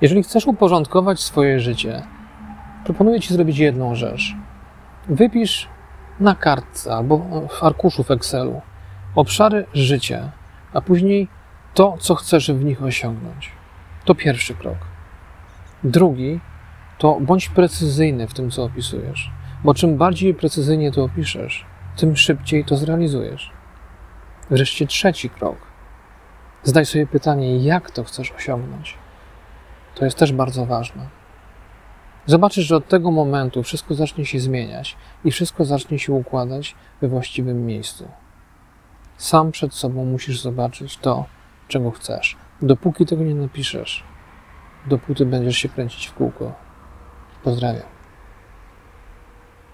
Jeżeli chcesz uporządkować swoje życie, proponuję Ci zrobić jedną rzecz. Wypisz na kartce albo w arkuszu w Excelu obszary życia, a później to, co chcesz w nich osiągnąć. To pierwszy krok. Drugi to bądź precyzyjny w tym, co opisujesz, bo czym bardziej precyzyjnie to opiszesz, tym szybciej to zrealizujesz. Wreszcie trzeci krok. Zdaj sobie pytanie, jak to chcesz osiągnąć. To jest też bardzo ważne. Zobaczysz, że od tego momentu wszystko zacznie się zmieniać i wszystko zacznie się układać we właściwym miejscu. Sam przed sobą musisz zobaczyć to, czego chcesz. Dopóki tego nie napiszesz, dopóty będziesz się kręcić w kółko. Pozdrawiam.